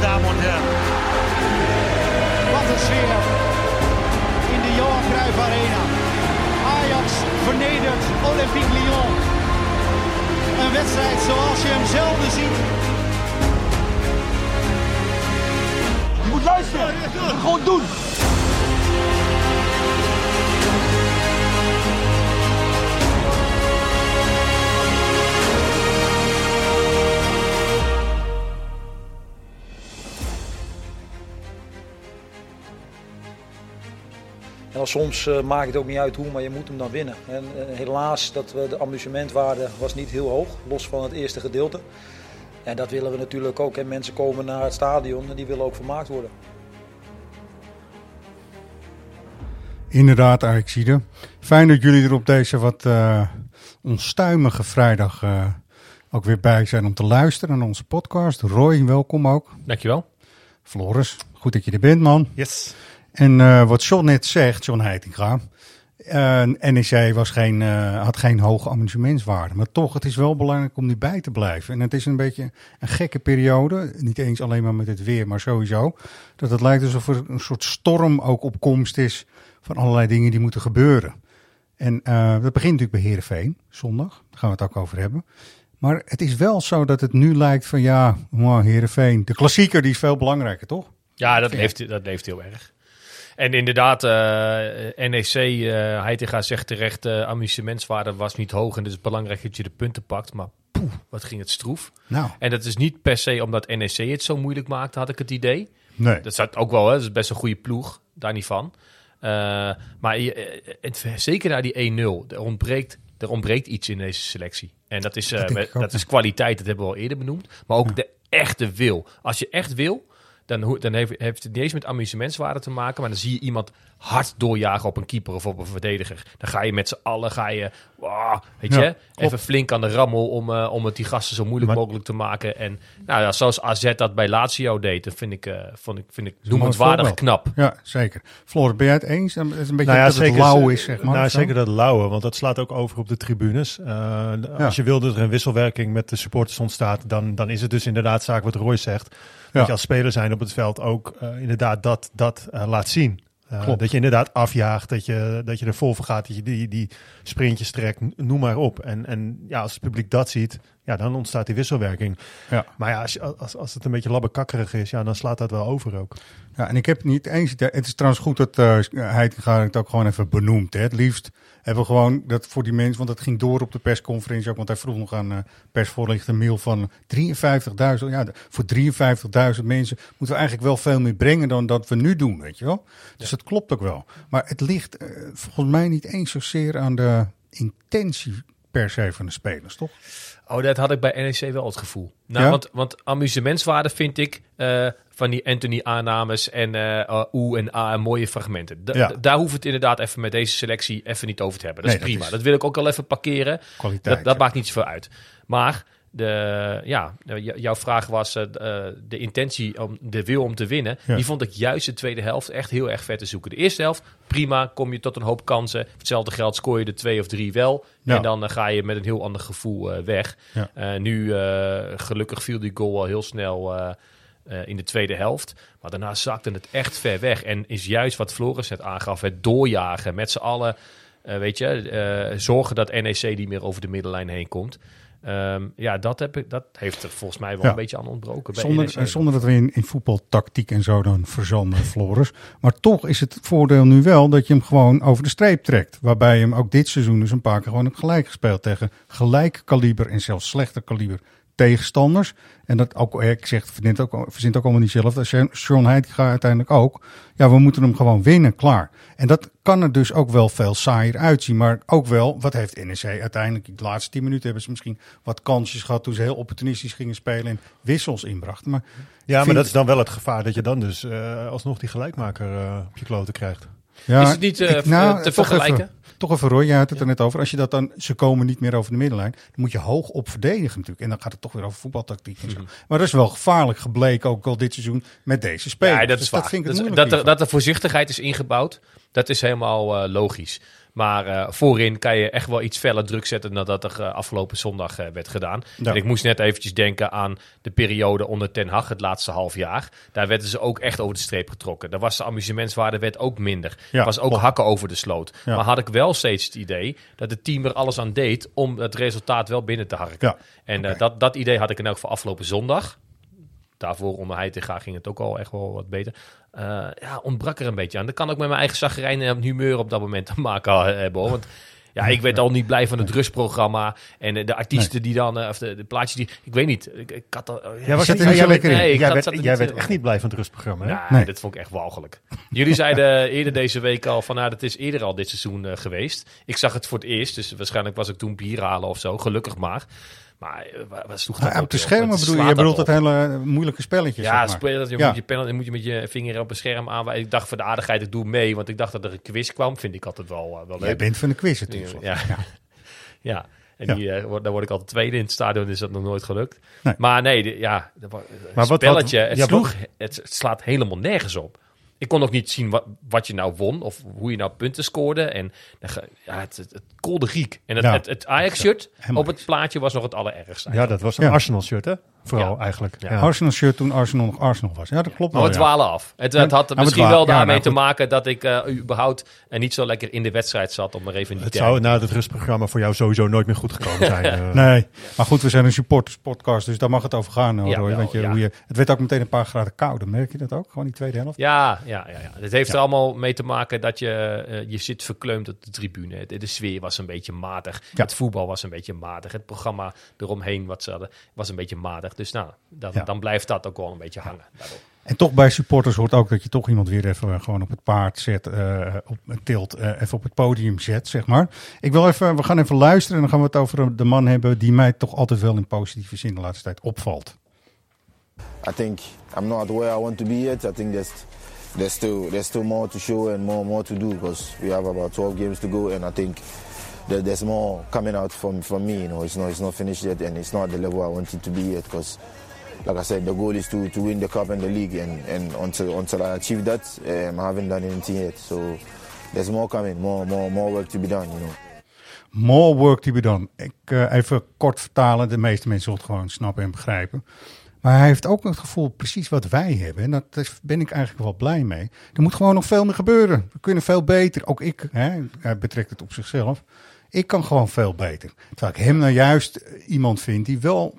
meine Damen und Herren. Wat een sfeer in de Johan Cruijff Arena. Ajax vernedert Olympique Lyon. Een wedstrijd zoals je hem zelden ziet. Je moet luisteren. Gewoon doen. Dan soms uh, maakt het ook niet uit hoe, maar je moet hem dan winnen. En uh, helaas, dat we, de amusementwaarde was niet heel hoog, los van het eerste gedeelte. En dat willen we natuurlijk ook. En mensen komen naar het stadion en die willen ook vermaakt worden. Inderdaad, Ajaxide. Fijn dat jullie er op deze wat uh, onstuimige vrijdag ook weer bij zijn om te luisteren naar onze podcast. Roy, welkom ook. Dankjewel. Floris, goed dat je er bent, man. Yes. En uh, wat John net zegt, John Heitinga, uh, NEC was geen, uh, had geen hoge amusementswaarde. Maar toch, het is wel belangrijk om nu bij te blijven. En het is een beetje een gekke periode. Niet eens alleen maar met het weer, maar sowieso. Dat het lijkt alsof er een soort storm ook op komst is van allerlei dingen die moeten gebeuren. En dat begint natuurlijk bij Heerenveen, zondag. Daar gaan we het ook over hebben. Maar het is wel zo dat het nu lijkt van ja, Heerenveen. De klassieker die is veel belangrijker, toch? Ja, dat heeft, dat heeft heel erg. En inderdaad, uh, NEC, uh, Heitinga zegt terecht, uh, amusementswaarde was niet hoog en het is belangrijk dat je de punten pakt. Maar poeh, wat ging het stroef. Nou. En dat is niet per se omdat NEC het zo moeilijk maakte, had ik het idee. Nee. Dat zat ook wel, hè? dat is best een goede ploeg, daar niet van. maar het, zeker naar die 1-0, er ontbreekt, er ontbreekt iets in deze selectie. En dat is, dat, dat is kwaliteit, dat hebben we al eerder benoemd. Maar ook ja. de echte wil. Als je echt wil, dan, dan heeft, heeft het niet eens met amusementswaarde te maken. Maar dan zie je iemand hard doorjagen op een keeper of op een verdediger. Dan ga je met z'n allen, ga je, wow, weet je, even flink aan de rammel om, eh, om het die gasten zo moeilijk Maar- mogelijk te maken. En nou ja, zoals AZ dat bij Lazio deed, dat vind ik, eh vond ik, vind ik noemenswaardig knap. Ja, zeker. Floor, ben jij het eens? Het is een beetje Nou ja, dat het zeker, lauw is, zeg maar. Nou, zeker dat lauwe, want dat slaat ook over op de tribunes. Eh, Als je wil dat er een wisselwerking met de supporters ontstaat, dan, dan is het dus inderdaad zaak wat Roy zegt. Ja. Dat je als speler zijn op het veld ook eh, inderdaad dat, dat eh, laat zien. Eh, dat je inderdaad afjaagt, dat je, dat je er vol voor gaat, dat je die, die sprintjes trekt, noem maar op. En, en ja, als het publiek dat ziet, ja, dan ontstaat die wisselwerking. Ja. Maar ja, als, als, als het een beetje labbekakkerig is, ja, dan slaat dat wel over ook. Ja, en ik heb niet eens. Het is trouwens goed dat uh, Heitinga het ook gewoon even benoemt. Hè. Het liefst hebben we gewoon dat voor die mensen, want dat ging door op de persconferentie ook, want hij vroeg nog aan uh, persvoorlichter mail van 53.000. Ja, voor 53.000 mensen moeten we eigenlijk wel veel meer brengen dan dat we nu doen, weet je wel. Dus dat klopt ook wel. Maar het ligt eh, volgens mij niet eens zozeer aan de intentie per se van de spelers, toch? Oh, dat had ik bij NEC wel het gevoel. Nou, Ja? want, want amusementswaarde vind ik eh, van die Anthony aannames en eh uh, oe en a en mooie fragmenten. Da- Ja. da- Daar we het inderdaad even met deze selectie even niet over te hebben. Dat Nee, is dat prima. is- Dat wil ik ook al even parkeren. Kwaliteit. Dat, dat ja. maakt niet zoveel uit. Maar de, ja, jouw vraag was eh, eh, de intentie, om, de wil om te winnen. Ja. Die vond ik juist de tweede helft echt heel erg vet te zoeken. De eerste helft, prima, kom je tot een hoop kansen. Hetzelfde geld scoor je er twee of drie wel. Ja. En dan eh, ga je met een heel ander gevoel weg. Ja. Nu, gelukkig viel die goal al heel snel in de tweede helft. Maar daarna zakte het echt ver weg. En is juist wat Floris net aangaf, het doorjagen met z'n allen. weet je, zorgen dat NEC niet meer over de middenlijn heen komt. Ehm, ja, dat, heb ik, dat heeft er volgens mij wel Ja. een beetje aan ontbroken. Bij Zonder, zonder dat we in, in voetbaltactiek en zo dan verzanden, Floris. Maar toch is het voordeel nu wel dat je hem gewoon over de streep trekt. Waarbij je hem ook dit seizoen dus een paar keer gewoon hebt gelijk gespeeld tegen gelijk kaliber en zelfs slechter kaliber tegenstanders. En dat ook, eh, ik zeg, verzint ook, verzint ook allemaal niet zelf. Sean- Heitinga uiteindelijk ook. Ja, we moeten hem gewoon winnen, klaar. En dat kan er dus ook wel veel saaier uitzien. Maar ook wel, wat heeft NEC uiteindelijk? De laatste tien minuten hebben ze misschien wat kansjes gehad toen ze heel opportunistisch gingen spelen en wissels inbrachten. Maar Ja, maar dat is dan wel het gevaar dat je dan dus eh, alsnog die gelijkmaker eh, op je kloten krijgt. Ja, Is het niet, eh, ik- nou, te toch vergelijken? Even, toch even, Roy, jij had het er net over. Als je dat dan, ze komen niet meer over de middenlijn, dan moet je hoog op verdedigen natuurlijk. En dan gaat het toch weer over voetbaltactiek en zo. Mhm. Maar dat is wel gevaarlijk gebleken, ook al dit seizoen, met deze spelers. Ja, dat Dus is waar. dat Dus moeilijk dat, er, dat er voorzichtigheid is ingebouwd. Dat is helemaal uh, logisch. Maar uh, voorin kan je echt wel iets feller druk zetten dan dat er uh, afgelopen zondag uh, werd gedaan. Ja. En ik moest net eventjes denken aan de periode onder Ten Hag, het laatste half jaar. Daar werden ze ook echt over de streep getrokken. Daar was de amusementswaarde werd ook minder. Ja, was ook hakken over de sloot. Ja. Maar had ik wel steeds het idee dat het team er alles aan deed om het resultaat wel binnen te harken. En okay. dat, dat idee had ik in elk geval afgelopen zondag daarvoor onder hij te gaan ging het ook al echt wel wat beter. Uh, ja, ontbrak er een beetje aan. Dat kan ook met mijn eigen zagrijn en humeur op dat moment te maken hebben. Hoor. Want ja, ik werd al niet blij van het rustprogramma. En de artiesten nee. die dan, of de, de, plaatjes die... Ik weet niet. Ik, ik had al, ja, was jij, lekker nee, jij, werd, jij werd echt niet blij van het rustprogramma, hè? Nee. dat vond ik echt walgelijk. Jullie zeiden eerder deze week al van... Nou, dat is eerder al dit seizoen uh, geweest. Ik zag het voor het eerst. Dus waarschijnlijk was ik toen bier halen of zo. Gelukkig maar. Maar wat sloeg dat ja, op de schermen bedoel je? Je bedoelt dat hele moeilijke spelletjes. Ja, zeg maar. je, ja. Moet je, moet je met je vinger op een scherm aan. Ik dacht voor de aardigheid, ik doe mee. Want ik dacht dat er een quiz kwam. Vind ik altijd wel, uh, wel leuk. Jij bent van de quiz natuurlijk. Ja. ja. ja. En. Die, uh, daar word ik altijd tweede in het stadion, is dat nog nooit gelukt. Nee. Maar nee, de, ja, de, maar wat, spelletje, wat, het, het, slaat helemaal nergens op. Ik kon ook niet zien wat, wat je nou won of hoe je nou punten scoorde. En ja, het, het, het kolde Griek. En het, ja. het, het Ajax-shirt op het plaatje was nog het allerergste. Ja, dat was een Arsenal-shirt, hè? Vooral eigenlijk. Ja. Arsenal shirt toen Arsenal nog Arsenal was. Ja, dat klopt maar wel. we dwalen af. Het, het had misschien wel daarmee te maken dat ik uh, überhaupt en niet zo lekker in de wedstrijd zat om er even niet Het zou na het rustprogramma voor jou sowieso nooit meer goed gekomen zijn. uh. Nee, maar goed, we zijn een supporters podcast, dus daar mag het over gaan. Hoor, ja, Want je, hoe je, het werd ook meteen een paar graden kouder. Merk je dat ook? Gewoon die tweede helft? Ja, ja, ja. ja. Het heeft er allemaal mee te maken dat je, uh, je zit verkleumd op de tribune. De, de sfeer was een beetje matig. Het voetbal was een beetje matig. Het programma eromheen wat ze hadden was een beetje matig. Dus nou, dat ja. dan blijft dat ook wel een beetje hangen. En toch bij supporters hoort ook dat je toch iemand weer even gewoon op het paard zet, uh, op het tilt, uh, even op het podium zet, zeg maar. Ik wil even, we gaan even luisteren en dan gaan we het over de man hebben die mij toch altijd wel in positieve zin de laatste tijd opvalt. I think I'm not where I want to be yet. I think there's there's still there's still more to show and more more to do because we have about 12 games to go and I think there's more coming out from from me. You know, it's not it's not finished yet and it's not the level I want it to be yet because like I said, the goal is to, to win the cup and the league, and, and until until I achieve that, um, I haven't done anything yet. So there's more coming, more more more work to be done, you know. More work to be done. Ik uh, even kort vertalen. De meeste mensen zullen het gewoon snappen en begrijpen. Maar hij heeft ook het gevoel precies wat wij hebben. En daar ben ik eigenlijk wel blij mee. Er moet gewoon nog veel meer gebeuren. We kunnen veel beter. Ook ik, hè, hij betrekt het op zichzelf. Ik kan gewoon veel beter. Terwijl ik hem nou juist iemand vind die wel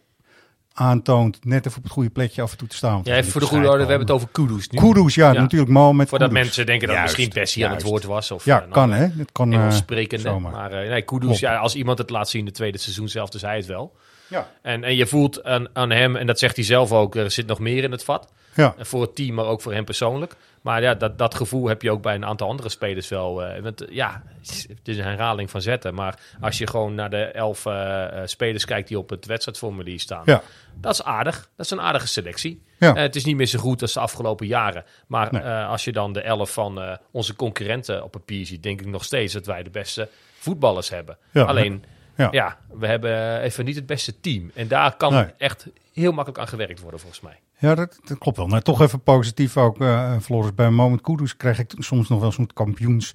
aantoont net even op het goede plekje af en toe te staan. Ja, even voor de goede orde, we hebben het over Kudus nu. Kudus, ja, ja. natuurlijk mal met Voordat Kudus. mensen denken dat juist, misschien Bessie aan het woord was. Of, ja, uh, kan hè. Het kan Engels sprekende. Uh, maar uh, nee, Kudus, ja, als iemand het laat zien in het tweede seizoen zelf, dus hij het wel. Ja. En, en je voelt aan, aan hem, en dat zegt hij zelf ook, er zit nog meer in het vat. Ja. Voor het team, maar ook voor hem persoonlijk. Maar ja, dat, dat gevoel heb je ook bij een aantal andere spelers wel. Uh, want ja, het is een herhaling van zetten. Maar als je gewoon naar de elf uh, spelers kijkt die op het wedstrijdformulier staan. Ja. Dat is aardig. Dat is een aardige selectie. Ja. Uh, het is niet meer zo goed als de afgelopen jaren. Maar nee. als je dan de elf van onze concurrenten op papier ziet, denk ik nog steeds dat wij de beste voetballers hebben. Ja. Alleen, ja. ja. we hebben even niet het beste team. En daar kan nee. echt heel makkelijk aan gewerkt worden, volgens mij. Ja, dat, dat klopt wel. Maar toch even positief ook, uh, Floris. Bij Moment Kudus krijg ik soms nog wel zo'n kampioens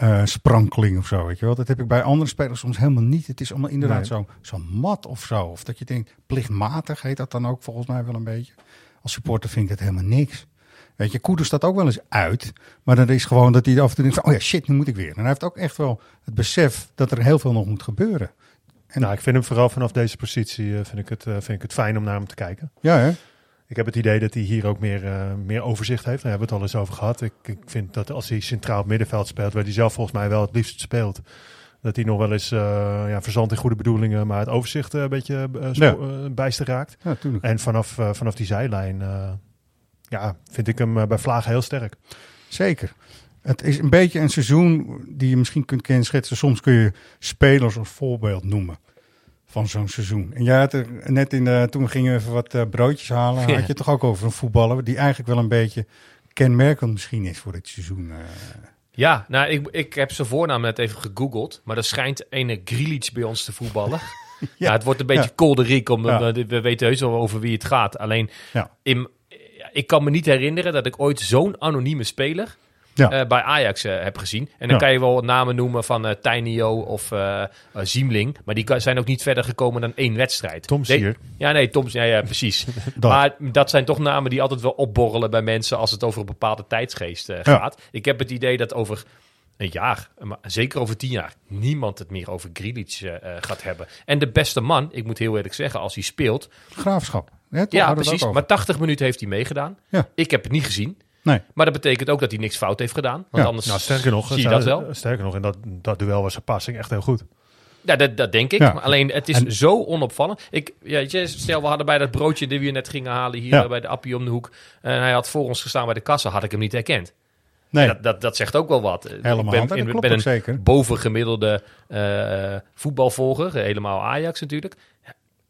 uh, sprankeling of zo, weet je wel. Dat heb ik bij andere spelers soms helemaal niet. Het is allemaal inderdaad nee. zo, zo mat of zo. Of dat je denkt, plichtmatig heet dat dan ook volgens mij wel een beetje. Als supporter vind ik het helemaal niks. Weet je, Kudus staat ook wel eens uit. Maar dan is gewoon dat hij af en toe denkt van, oh ja, shit, nu moet ik weer. En hij heeft ook echt wel het besef dat er heel veel nog moet gebeuren. En nou, ik vind hem vooral vanaf deze positie uh, vind ik het, uh, vind ik het fijn om naar hem te kijken. Ja, hè? Ik heb het idee dat hij hier ook meer, uh, meer overzicht heeft. Daar hebben we het al eens over gehad. Ik, ik vind dat als hij centraal middenveld speelt, waar hij zelf volgens mij wel het liefst speelt, dat hij nog wel eens uh, ja, verzand in goede bedoelingen, maar het overzicht uh, een beetje uh, ja. bijster raakt. Ja, en vanaf, vanaf die zijlijn ja, vind ik hem bij Vlaag heel sterk. Zeker. Het is een beetje een seizoen die je misschien kunt kenschetsen. Soms kun je spelers als voorbeeld noemen van zo'n seizoen. En jij had er net in de, toen gingen we even wat uh, broodjes halen, ja. had je toch ook over een voetballer die eigenlijk wel een beetje kenmerkend misschien is voor dit seizoen. Uh. Ja, nou, ik, ik heb zijn voornaam net even gegoogeld, maar er schijnt ene Grilic bij ons te voetballen. ja. het wordt een beetje ja. kolderiek, omdat ja. we, we weten heus wel over wie het gaat. Alleen, ja. in, ik kan me niet herinneren dat ik ooit zo'n anonieme speler Ja. eh, bij Ajax eh, heb gezien. En dan Ja. kan je wel namen noemen van eh Tijnio of Ziemling. Maar die zijn ook niet verder gekomen dan één wedstrijd. Tom De- Sier. Ja, nee, Tom ja, ja, precies. Dat. Maar dat zijn toch namen die altijd wel opborrelen bij mensen als het over een bepaalde tijdsgeest gaat. Ik heb het idee dat over een jaar, maar zeker over tien jaar, niemand het meer over Grealish gaat hebben. En de beste man, ik moet heel eerlijk zeggen, als hij speelt, Graafschap. Hè, ja, precies. Maar over. 80 minuten heeft hij meegedaan. Ja. Ik heb het niet gezien. Nee. Maar dat betekent ook dat hij niks fout heeft gedaan. Want Ja. anders Nou, sterker nog, zie je dat wel. Sterker nog, in dat, dat duel was zijn passing echt heel goed. Ja, dat, dat denk ik. Ja. Maar alleen, het is En- zo onopvallend. Ik, ja, stel, we hadden bij dat broodje die we net gingen halen hier Ja. bij de Appie om de hoek. En hij had voor ons gestaan bij de kassa, had ik hem niet herkend. Nee, Dat, dat, dat zegt ook wel wat. Helemaal. Ik ben, ik klopt ben een zeker. bovengemiddelde eh, voetbalvolger. Helemaal Ajax natuurlijk.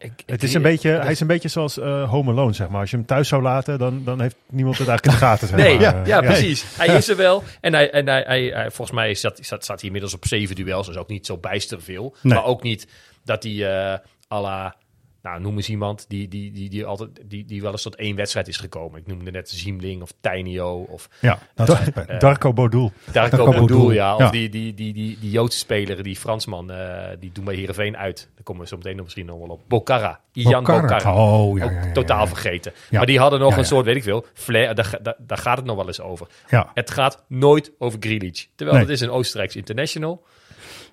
Ja, ik- ik- Het is een beetje, hij is een beetje zoals eh Home Alone, zeg maar. Als je hem thuis zou laten, dan, dan heeft niemand het eigenlijk in de gaten. Zeg Nee, maar. ja, Eh, ja, precies. Hij is er wel. En, hij, en hij, hij, hij- volgens mij staat, staat, staat hij inmiddels op zeven duels. Dus ook niet zo bijster veel. Nee. Maar ook niet dat hij eh à la... Nou, noem eens iemand die, die, die, die, altijd, die, die wel eens tot één wedstrijd is gekomen. Ik noemde net Ziemling of Tijnio of ja, dat Eh, Darko Bodul. Darko Darko Bodoel, Bodoel, ja. Of ja. Die, die, die, die, die Joodse speler, die Fransman, eh, die doen bij Heerenveen uit. Daar komen we zo meteen nog misschien nog wel op. Bocara. Ian Bocara. Bocara. Oh, ja, totaal vergeten. Ja. Maar die hadden nog Ja, een soort, weet ik veel, flair. Daar, daar, daar gaat het nog wel eens over. Ja. Het gaat nooit over Grealish. Terwijl Nee. het is een Oostenrijks international.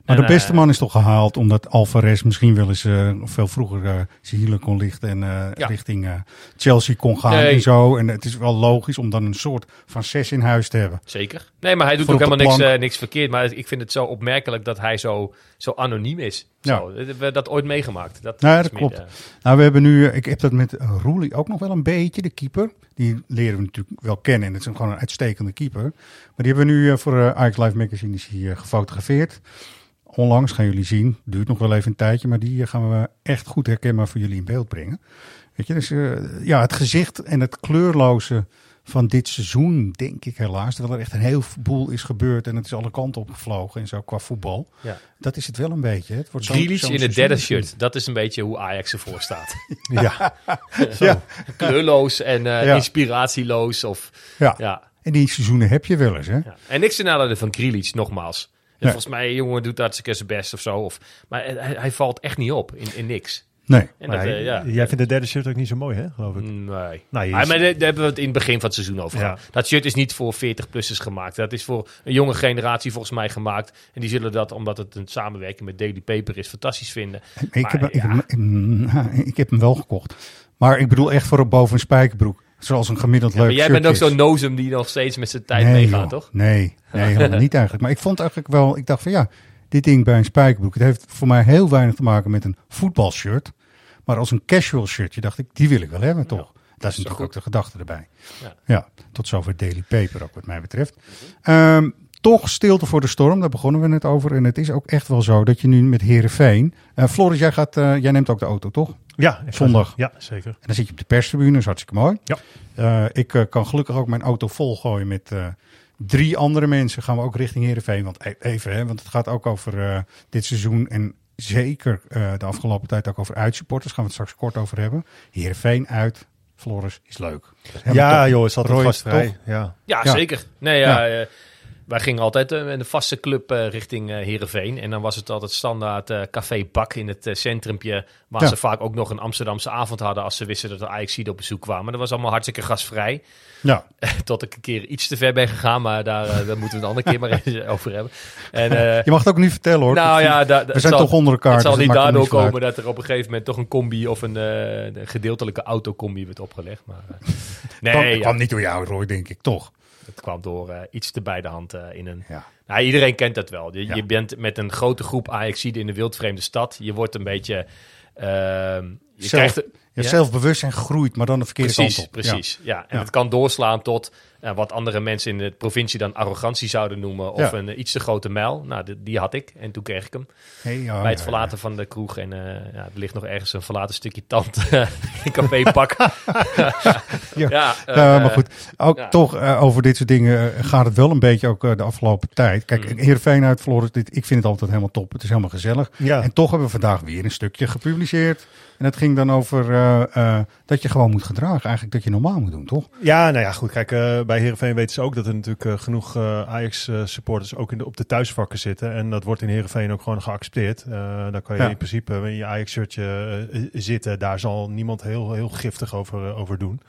Maar En, de beste eh, man is toch gehaald omdat Alvarez misschien wel eens eh, veel vroeger eh zijn hielen kon lichten en Ja. richting Chelsea kon gaan Nee. en zo. En het is wel logisch om dan een soort van zes in huis te hebben. Zeker. Nee, maar hij doet ook helemaal niks, niks verkeerd. Maar ik vind het zo opmerkelijk dat hij zo, zo anoniem is. Ja. Zo, we dat ooit meegemaakt. Dat, ja, dat meer, klopt. Nou, we hebben nu, ik heb dat met Roelie ook nog wel een beetje, de keeper. Die leren we natuurlijk wel kennen en het is gewoon een uitstekende keeper. Maar die hebben we nu voor eh Ajax Live Magazine is eh, gefotografeerd. Onlangs gaan jullie zien, duurt nog wel even een tijdje, maar die gaan we echt goed herkenbaar voor jullie in beeld brengen. Weet je, dus eh, ja, het gezicht en het kleurloze van dit seizoen, denk ik helaas, terwijl er echt een heel boel is gebeurd en het is alle kanten op gevlogen en zo qua voetbal. Ja. Dat is het wel een beetje. Het wordt zo'n in het derde shirt. Dat is een beetje hoe Ajax ervoor staat. Ja. Ja. Kleurloos en Ja. inspiratieloos. Of, Ja. ja. En die seizoenen heb je wel eens, hè? Ja. En niks te nadelen van Grealish, nogmaals. Nee. Volgens mij, jongen, doet hartstikke zijn best of zo. Of, maar hij, hij valt echt niet op in, in niks. Nee. En dat, eh, ja. Jij vindt de derde shirt ook niet zo mooi, hè, geloof ik? Nee. Nou, Ah, maar daar hebben we het in het begin van het seizoen over Ja. gehad. Dat shirt is niet voor 40-plussers gemaakt. Dat is voor een jonge generatie volgens mij gemaakt. En die zullen dat, omdat het een samenwerking met Daily Paper is, fantastisch vinden. Ik, Maar heb, ik, heb, mm, ik heb hem wel gekocht. Maar ik bedoel echt voor boven een spijkerbroek. Zoals een gemiddeld leuk maar jij bent ook zo'n nozem die nog steeds met zijn tijd nee, meegaat, toch? Nee, nee helemaal niet eigenlijk. Maar ik vond eigenlijk wel, ik dacht van ja, dit ding bij een spijkerbroek. Het heeft voor mij heel weinig te maken met een voetbalshirt. Maar als een casual shirtje dacht ik, die wil ik wel hebben toch. dat is natuurlijk ook de gedachte erbij. Ja. Ja, tot zover Daily Paper ook wat mij betreft. Ehm, toch stilte voor de storm, daar begonnen we net over. En het is ook echt wel zo dat je nu met Herenveen. Floris, jij, gaat, eh, jij neemt ook de auto, toch? Ja, Zondag. Ja, zeker. En dan zit je op de perstribune, dat is hartstikke mooi. Ja. Eh, ik eh, kan gelukkig ook mijn auto volgooien met eh, drie andere mensen. Gaan we ook richting Heerenveen. Want e- even, hè, want het gaat ook over eh, dit seizoen. En zeker eh, de afgelopen tijd ook over uitsupporters. Gaan we het straks kort over hebben. Heerenveen uit, Floris, is leuk. Is Ja, top. joh, is altijd gastvrij. toch? Ja. Ja, Ja. zeker. Nee, ja, eh, wij gingen altijd met een vaste club eh, richting eh Heerenveen. En dan was het altijd standaard Café Bak in het centrumpje. Waar Ja. ze vaak ook nog een Amsterdamse avond hadden als ze wisten dat de ajax op bezoek kwamen. Dat was allemaal hartstikke gastvrij. Ja, Tot ik een keer iets te ver ben gegaan, maar daar, daar moeten we een andere keer maar eens over hebben. En, je mag het ook niet vertellen hoor. nou ja, da- da- we zijn zal- toch onder elkaar. Het zal dus niet daardoor niet komen dat er op een gegeven moment toch een combi of een, gedeeltelijke autocombi werd opgelegd. Maar, nee, Kwam, ja, kwam niet door jou, Roy, denk ik, toch? Het kwam door eh, iets te bij de hand eh, in een Ja. Nou, iedereen kent dat wel. Je, Ja. je bent met een grote groep Ajaxiden in een wildvreemde stad. Je wordt een beetje... ehm, je Zelf- krijgt, Je Ja. zelfbewustzijn groeit, maar dan de verkeerde precies, kant op. precies. Ja. En het kan doorslaan tot eh, wat andere mensen in de provincie dan arrogantie zouden noemen. Of Ja. een eh, iets te grote mijl. Nou, die, die had ik. En toen kreeg ik hem. Hey, ja, bij het ja, verlaten van de kroeg. En eh, ja, er ligt nog ergens een verlaten stukje tand in café pak. Ja. eh, maar goed, ook ja. toch eh, over dit soort dingen eh, gaat het wel een beetje ook eh, de afgelopen tijd. Kijk, Mm. Heerenveen uit Floris, dit, ik vind het altijd helemaal top. Het is helemaal gezellig. Ja. En toch hebben we vandaag weer een stukje gepubliceerd. En het ging dan over eh, eh, dat je gewoon moet gedragen. Eigenlijk dat je normaal moet doen, toch? Ja, nou ja, goed. Kijk, uh, bij Heerenveen weten ze ook dat er natuurlijk genoeg Ajax-supporters ook in de, op de thuisvakken zitten. En dat wordt in Heerenveen ook gewoon geaccepteerd. dan kan je in principe in je Ajax-shirtje zitten. Daar zal niemand heel, heel giftig over, over doen.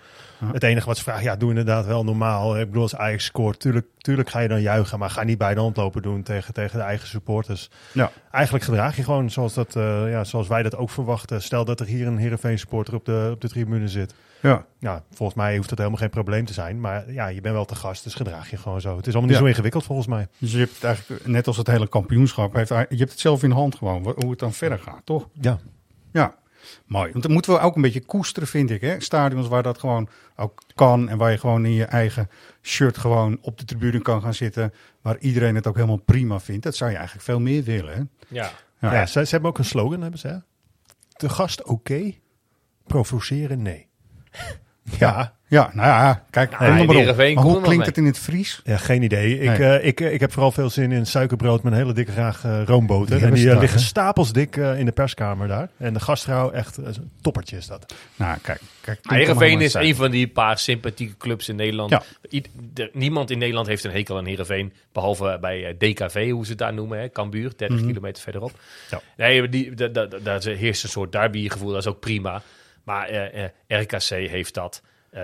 Het enige wat ze vragen, ja, doe inderdaad wel normaal. Ik bedoel, als Ajax scoort, tuurlijk, tuurlijk ga je dan juichen, maar ga niet bij de hand lopen doen tegen, tegen de eigen supporters. Ja. Eigenlijk gedraag je gewoon zoals, dat, uh, ja, zoals wij dat ook verwachten. Stel dat er hier een Heerenveen supporter op de, op de tribune zit. Ja. ja, volgens mij hoeft dat helemaal geen probleem te zijn. Maar ja, je bent wel te gast, dus gedraag je gewoon zo. Het is allemaal niet zo ingewikkeld volgens mij. Dus je hebt eigenlijk, net als het hele kampioenschap, heeft, je hebt het zelf in de hand gewoon, hoe het dan verder gaat, toch? Ja. Ja, Mooi. Want dan moeten we ook een beetje koesteren, vind ik. Hè? Stadions waar dat gewoon ook kan. En waar je gewoon in je eigen shirt gewoon op de tribune kan gaan zitten. Waar iedereen het ook helemaal prima vindt. Dat zou je eigenlijk veel meer willen. Hè? Ja. Ja. ja ze, ze, hebben ook een slogan, hebben ze. De gast oké, provoceren nee. ja. Ja, nou ja, kijk, nou, maar hoe klinkt het in het Fries? Ja, geen idee. Ik, uh, ik, ik heb vooral veel zin in suikerbrood met een hele dikke graag uh, roomboter. en die uh, liggen stapels dik in de perskamer daar. En de gastvrouw, echt een toppertje is dat. Nou, kijk. kijk Heerenveen is een van die paar sympathieke clubs in Nederland. Ja. niemand in Nederland heeft een hekel aan Heerenveen. Behalve bij DKV, hoe ze het daar noemen. Hè, Kambuur, 30 mm -hmm. kilometer verderop. Ja. Nee, die, daar heerst een soort derby gevoel. Dat is ook prima. Maar RKC heeft dat. Uh,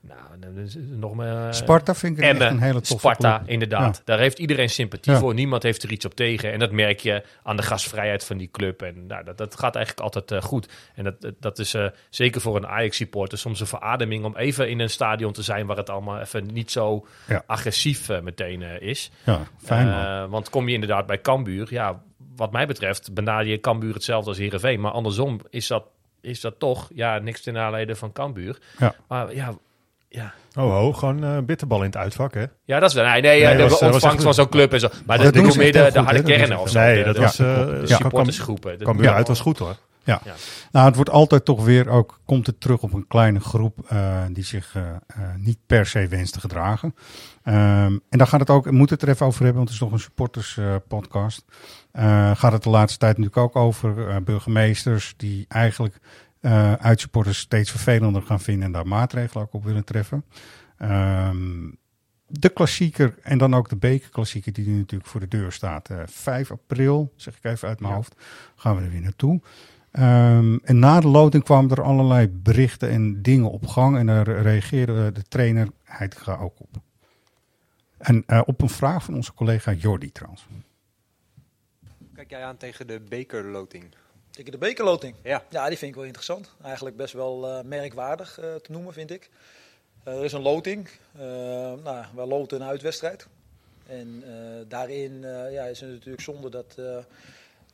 nou, nog meer. Sparta vind ik echt een hele toffe Sparta, inderdaad. Daar heeft iedereen sympathie voor. Niemand heeft er iets op tegen. En dat merk je aan de gastvrijheid van die club. En nou, dat, dat gaat eigenlijk altijd uh, goed. En dat, dat is uh, zeker voor een Ajax-supporter soms een verademing om even in een stadion te zijn waar het allemaal even niet zo ja. agressief meteen is. Ja, fijn. want kom je inderdaad bij Cambuur, ja, wat mij betreft benader je Cambuur hetzelfde als Heerenveen. Maar andersom is dat is dat toch, ja, niks ten nadele van Cambuur. Ja. Maar ja, ja. Oh, oh gewoon uh, bitterbal in het uitvak, hè? Ja, dat is wel. Nee, nee, nee de was, ontvangst van zo'n club en zo. Maar dat, dat meer de, de harde kern of zo. Nee, dat was uh, de supportersgroepen. Cambuur uit was goed, hoor. Ja. ja. nou, het wordt altijd toch weer ook, komt het terug op een kleine groep uh, die zich uh, uh, niet per se wenst te gedragen. Um, en dan gaat het ook, moet het er even over hebben, want het is nog een supporters podcast. gaat het de laatste tijd natuurlijk ook over burgemeesters die eigenlijk uitsupporters steeds vervelender gaan vinden en daar maatregelen ook op willen treffen. Um, de klassieker en dan ook de bekerklassieker die nu natuurlijk voor de deur staat. 5 april, zeg ik even uit mijn ja. hoofd, gaan we er weer naartoe. Um, en na de loting kwamen er allerlei berichten en dingen op gang. En daar reageerde de trainer Heitinga ook op. En uh, op een vraag van onze collega Jordi trouwens. Kijk jij aan tegen de bekerloting? Tegen de bekerloting? Ja. Ja, die vind ik wel interessant. Eigenlijk best wel uh, merkwaardig uh, te noemen, vind ik. er is een loting. nou, we loten een uitwedstrijd. En daarin ja, is het natuurlijk zonde dat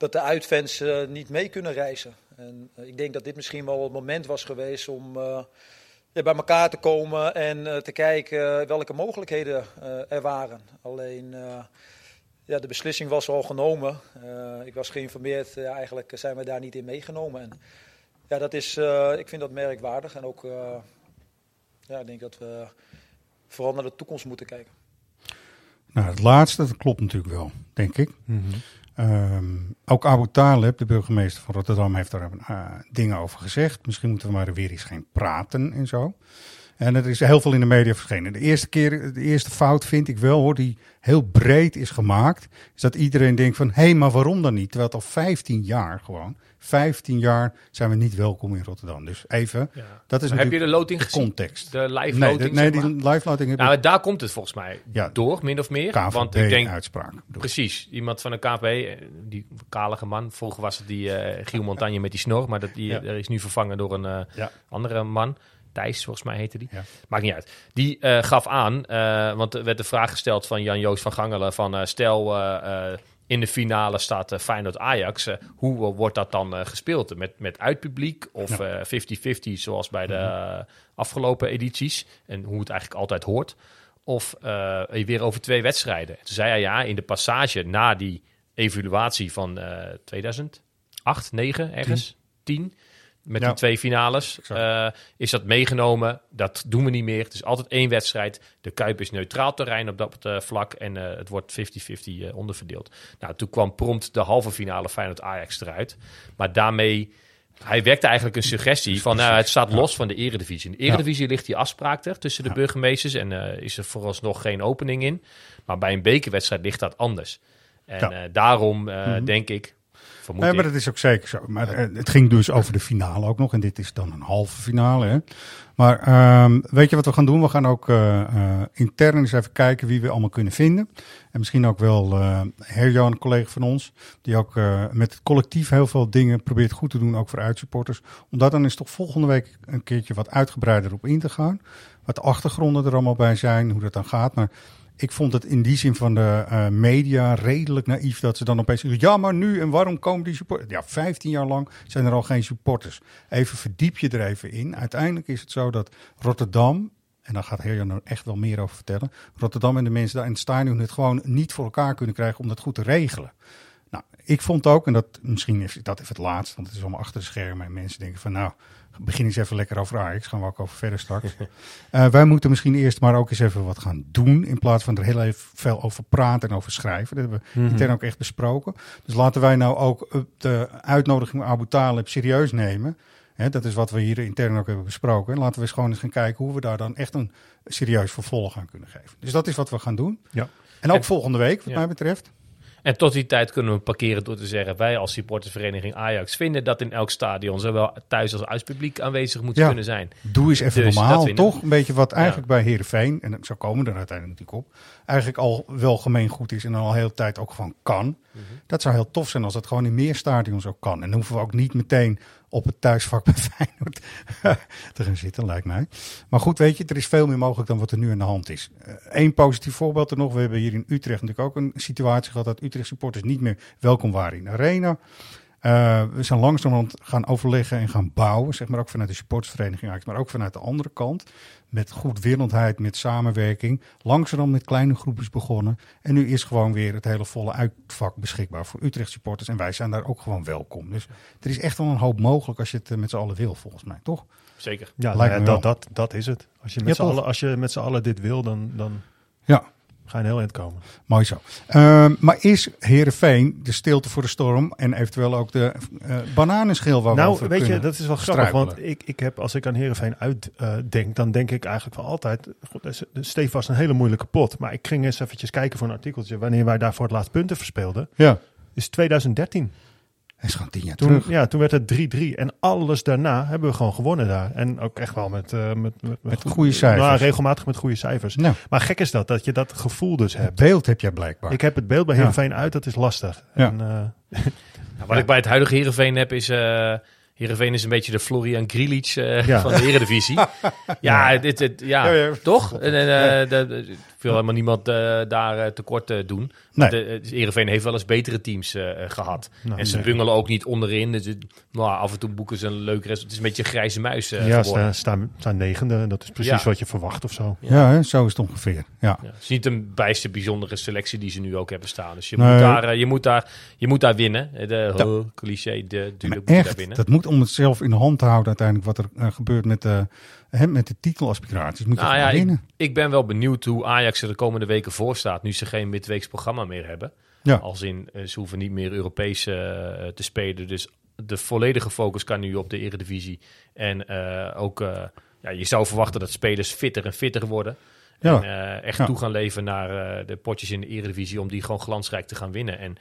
dat de uitfans uh, niet mee kunnen reizen. En uh, ik denk dat dit misschien wel het moment was geweest om uh, ja, bij elkaar te komen en te kijken welke mogelijkheden er waren. Alleen ja, de beslissing was al genomen. ik was geïnformeerd, eigenlijk zijn we daar niet in meegenomen. En ja, dat is, ik vind dat merkwaardig. En ook, ja, ik denk dat we vooral naar de toekomst moeten kijken. Nou, het laatste, dat klopt natuurlijk wel, denk ik. Mm -hmm. Um, ook Abu Talib, de burgemeester van Rotterdam, heeft daar uh, dingen over gezegd. Misschien moeten we maar weer eens gaan praten en zo. En er is heel veel in de media verschenen. De eerste keer, de eerste fout vind ik wel hoor, die heel breed is gemaakt. Is dat iedereen denkt van, hé, hey, maar waarom dan niet? Terwijl het al 15 jaar gewoon 15 jaar zijn we niet welkom in Rotterdam. Dus even, ja. dat is Heb je de loting de gezien? context. De live nee, loting? De, nee, die live loting heb nou, Daar komt het volgens mij ja, door, min of meer. KVB want ik denk, uitspraak. Precies, iemand van de KVB, eh, die kalige man. Vroeger was het die uh, Giel Montagne met die snor, maar dat, die ja. is nu vervangen door een uh, andere man. Thijs, volgens mij heette die. Ja. Maakt niet uit. Die uh, gaf aan, uh, want er werd de vraag gesteld van Jan-Joos van Gangelen van uh, stel in de finale staat Feyenoord-Ajax. Hoe wordt dat dan gespeeld? Met, met uitpubliek of 50-50 zoals bij de mm-hmm. afgelopen edities? En hoe het eigenlijk altijd hoort. Of weer over twee wedstrijden. Toen zei hij ja, in de passage na die evaluatie van 2008, 9 ergens, 10 met die twee finales. Uh, is dat meegenomen? Dat doen we niet meer. Het is altijd één wedstrijd. De Kuip is neutraal terrein op dat uh, vlak. En uh, het wordt 50-50 onderverdeeld. Nou, toen kwam prompt de halve finale Feyenoord-Ajax eruit. Maar daarmee Hij wekte eigenlijk een suggestie van, nou, het staat los van de eredivisie. In de eredivisie ligt die afspraak er tussen de burgemeesters en is er vooralsnog geen opening in. Maar bij een bekerwedstrijd ligt dat anders. En daarom uh, denk ik, vermoed nee, maar dat is ook zeker zo. Maar het ging dus over de finale ook nog. En dit is dan een halve finale. Hè? Maar um, weet je wat we gaan doen? We gaan ook uh, uh, intern eens even kijken wie we allemaal kunnen vinden. En misschien ook wel uh, Herjo, een collega van ons, die ook met het collectief heel veel dingen probeert goed te doen, ook voor uitsupporters. Om daar dan eens toch volgende week een keertje wat uitgebreider op in te gaan. Wat de achtergronden er allemaal bij zijn, hoe dat dan gaat. Maar ik vond het in die zin van de uh, media redelijk naïef dat ze dan opeens zeggen: ja, maar nu en waarom komen die supporters? Ja, 15 jaar lang zijn er al geen supporters. Even verdiep je er even in. Uiteindelijk is het zo dat Rotterdam. En daar gaat Herjan er echt wel meer over vertellen. Rotterdam en de mensen daar in het stadion het gewoon niet voor elkaar kunnen krijgen om dat goed te regelen. Nou, ik vond ook, en dat misschien is dat even het laatst, want het is allemaal achter de schermen en mensen denken van nou, begin eens even lekker over Ajax. Gaan we ook over verder straks. uh, wij moeten misschien eerst maar ook eens even wat gaan doen. In plaats van er heel even veel over praten en over schrijven. Dat hebben we mm intern ook echt besproken. Dus laten wij nou ook de uitnodiging van Abu Talib serieus nemen. dat is wat we hier intern ook hebben besproken. En laten we eens gewoon eens gaan kijken hoe we daar dan echt een serieus vervolg aan kunnen geven. Dus dat is wat we gaan doen. Ja. En ook volgende week, wat mij betreft. En tot die tijd kunnen we parkeren door te zeggen: wij als supportersvereniging Ajax vinden dat in elk stadion zowel thuis als uitpubliek aanwezig moet kunnen zijn. Doe eens even dus normaal, toch? Een beetje wat eigenlijk bij Herenveen en zo komen we er uiteindelijk natuurlijk op, eigenlijk al wel gemeengoed is en al heel tijd ook gewoon kan. Mhm. Dat zou heel tof zijn als dat gewoon in meer stadions ook kan. En dan hoeven we ook niet meteen op het thuisvak bij Feyenoord te gaan zitten, lijkt mij. Maar goed, weet je, er is veel meer mogelijk dan wat er nu aan de hand is. Eén uh, positief voorbeeld er nog. We hebben hier in Utrecht natuurlijk ook een situatie gehad dat Utrecht supporters niet meer welkom waren in de arena. Uh, we zijn langzamerhand gaan overleggen en gaan bouwen, zeg maar ook vanuit de supportersvereniging, maar ook vanuit de andere kant. Met goedwillendheid, met samenwerking. Langzamerhand met kleine groepjes begonnen. En nu is gewoon weer het hele volle uitvak beschikbaar voor Utrecht supporters. En wij zijn daar ook gewoon welkom. Dus er is echt wel een hoop mogelijk als je het eh, met z'n allen wil, volgens mij, toch? Zeker. Ja, Lijkt dat, dat, dat is het. Als je met ja, z'n allen, als je met z'n allen dit wil, dan, dan ja ga je heel eind komen. Mooi zo. Uh, maar is Herenveen de stilte voor de storm en eventueel ook de uh, bananenschil waar nou, weet je, dat is wel grappig, want ik, ik heb, als ik aan Herenveen uitdenk, uh, dan denk ik eigenlijk wel altijd, goed, Steve was een hele moeilijke pot, maar ik ging eens eventjes kijken voor een artikeltje wanneer wij daar voor het laatst punten verspeelden. Ja. Is 2013 is gewoon tien jaar toen, terug. Ja, toen werd het 3-3. En alles daarna hebben we gewoon gewonnen daar. En ook echt wel met... Uh, met, met, met, goede cijfers. Nou, regelmatig met goede cijfers. Nou. Maar gek is dat, dat je dat gevoel dus hebt. Het beeld heb jij blijkbaar. Ik heb het beeld bij Heerenveen ja. uit, dat is lastig. Ja. En, uh, nou, wat ik bij het huidige Heerenveen heb is... Uh, Heerenveen is een beetje de Florian Grilic uh, ja. van de Eredivisie. ja, ja. Dit, dit, ja, ja, toch? En, en, uh, ik wil helemaal niemand uh, daar tekort doen. Nee. De, Ereveen heeft wel eens betere teams uh, gehad. Nou, en ze nee. bungelen ook niet onderin. Dus, nou, af en toe boeken ze een leuk rest. Het is een beetje een grijze muis uh, Ja, ze staan, staan negende. En dat is precies ja. wat je verwacht of zo. Ja, hè, zo is het ongeveer. Ja. ja. Het is niet een bijste bijzondere selectie die ze nu ook hebben staan. Dus je, nee. moet, daar, uh, je, moet, daar, je moet daar winnen. De oh, cliché, de, de, moet echt, daar winnen. Dat moet om het zelf in de hand te houden uiteindelijk wat er gebeurt met de He, met de titelaspiraties moet je nou, ja, winnen. Ik, ik, ben wel benieuwd hoe Ajax er de komende weken voor staat. Nu ze geen midweeks programma meer hebben. Ja. Als in, ze hoeven niet meer Europees uh, te spelen. Dus de volledige focus kan nu op de Eredivisie. En uh, ook, uh, ja, je zou verwachten dat spelers fitter en fitter worden. Ja. En echt toe gaan leven naar de potjes in de Eredivisie om die gewoon glansrijk te gaan winnen. En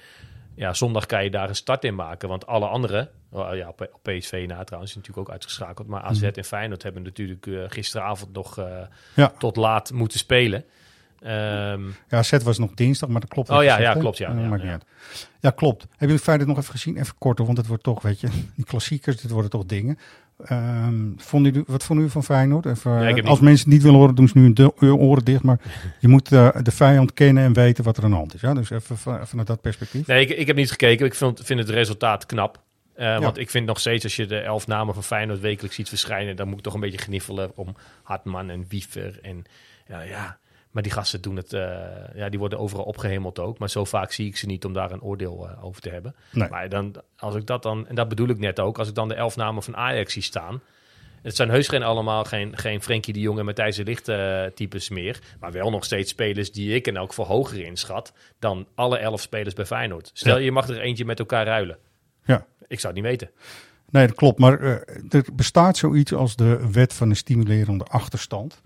ja, zondag kan je daar een start in maken. Want alle andere, oh, ja, PSV na trouwens, is natuurlijk ook uitgeschakeld. Maar AZ mm. en Feyenoord hebben natuurlijk uh, gisteravond nog uh, ja. tot laat moeten spelen. Um, ja, set was nog dinsdag, maar dat klopt. Oh ja, ja, klopt. Ja, ja, ja. ja, klopt. Hebben jullie Feyenoord nog even gezien? Even korter, want het wordt toch, weet je, die klassiekers, dit worden toch dingen. Um, vond u, wat vond u van Feyenoord? Even, ja, als mensen het niet willen horen, doen ze nu hun oren dicht. Maar je moet uh, de vijand kennen en weten wat er aan de hand is. Ja? Dus even vanuit dat perspectief. Nee, ik, ik heb niet gekeken. Ik vind, vind het resultaat knap. Uh, ja. Want ik vind nog steeds, als je de elf namen van Feyenoord wekelijks ziet verschijnen, dan moet ik toch een beetje gniffelen om Hartman en Wiever. En ja, ja maar die gasten doen het, uh, ja, die worden overal opgehemeld ook. Maar zo vaak zie ik ze niet om daar een oordeel uh, over te hebben. Nee. Maar dan, als ik dat dan, en dat bedoel ik net ook, als ik dan de elf namen van Ajax zie staan. Het zijn heus geen allemaal geen, geen Frenkie de Jong en Matthijs de Ligt uh, types meer. Maar wel nog steeds spelers die ik en ook voor hoger inschat dan alle elf spelers bij Feyenoord. Stel, ja. je mag er eentje met elkaar ruilen. Ja. Ik zou het niet weten. Nee, dat klopt. Maar er bestaat zoiets als de wet van de stimulerende achterstand.